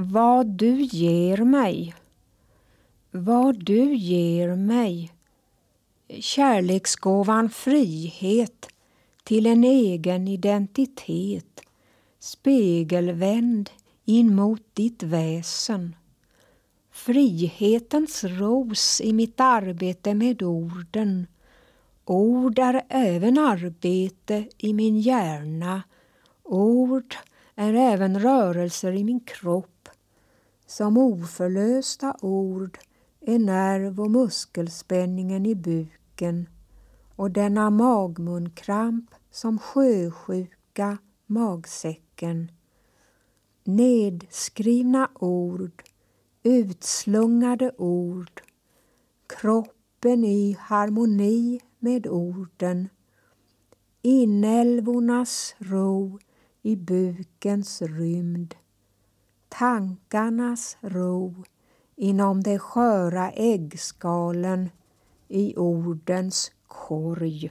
vad du ger mig, vad du ger mig, kärleksgåvan frihet till en egen identitet, spegelvänd in mot ditt väsen. Frihetens ros i mitt arbete med orden. Ord är även arbete i min hjärna. Ord är även rörelser i min kropp. Som oförlösta ord är nerv och muskelspänningen i buken och denna magmunkramp som sjösjuka magsäcken. Nedskrivna ord, utslungade ord, kroppen i harmoni med orden, inälvornas ro i bukens rymd, tankarnas ro inom de sköra äggskalen i ordens korg.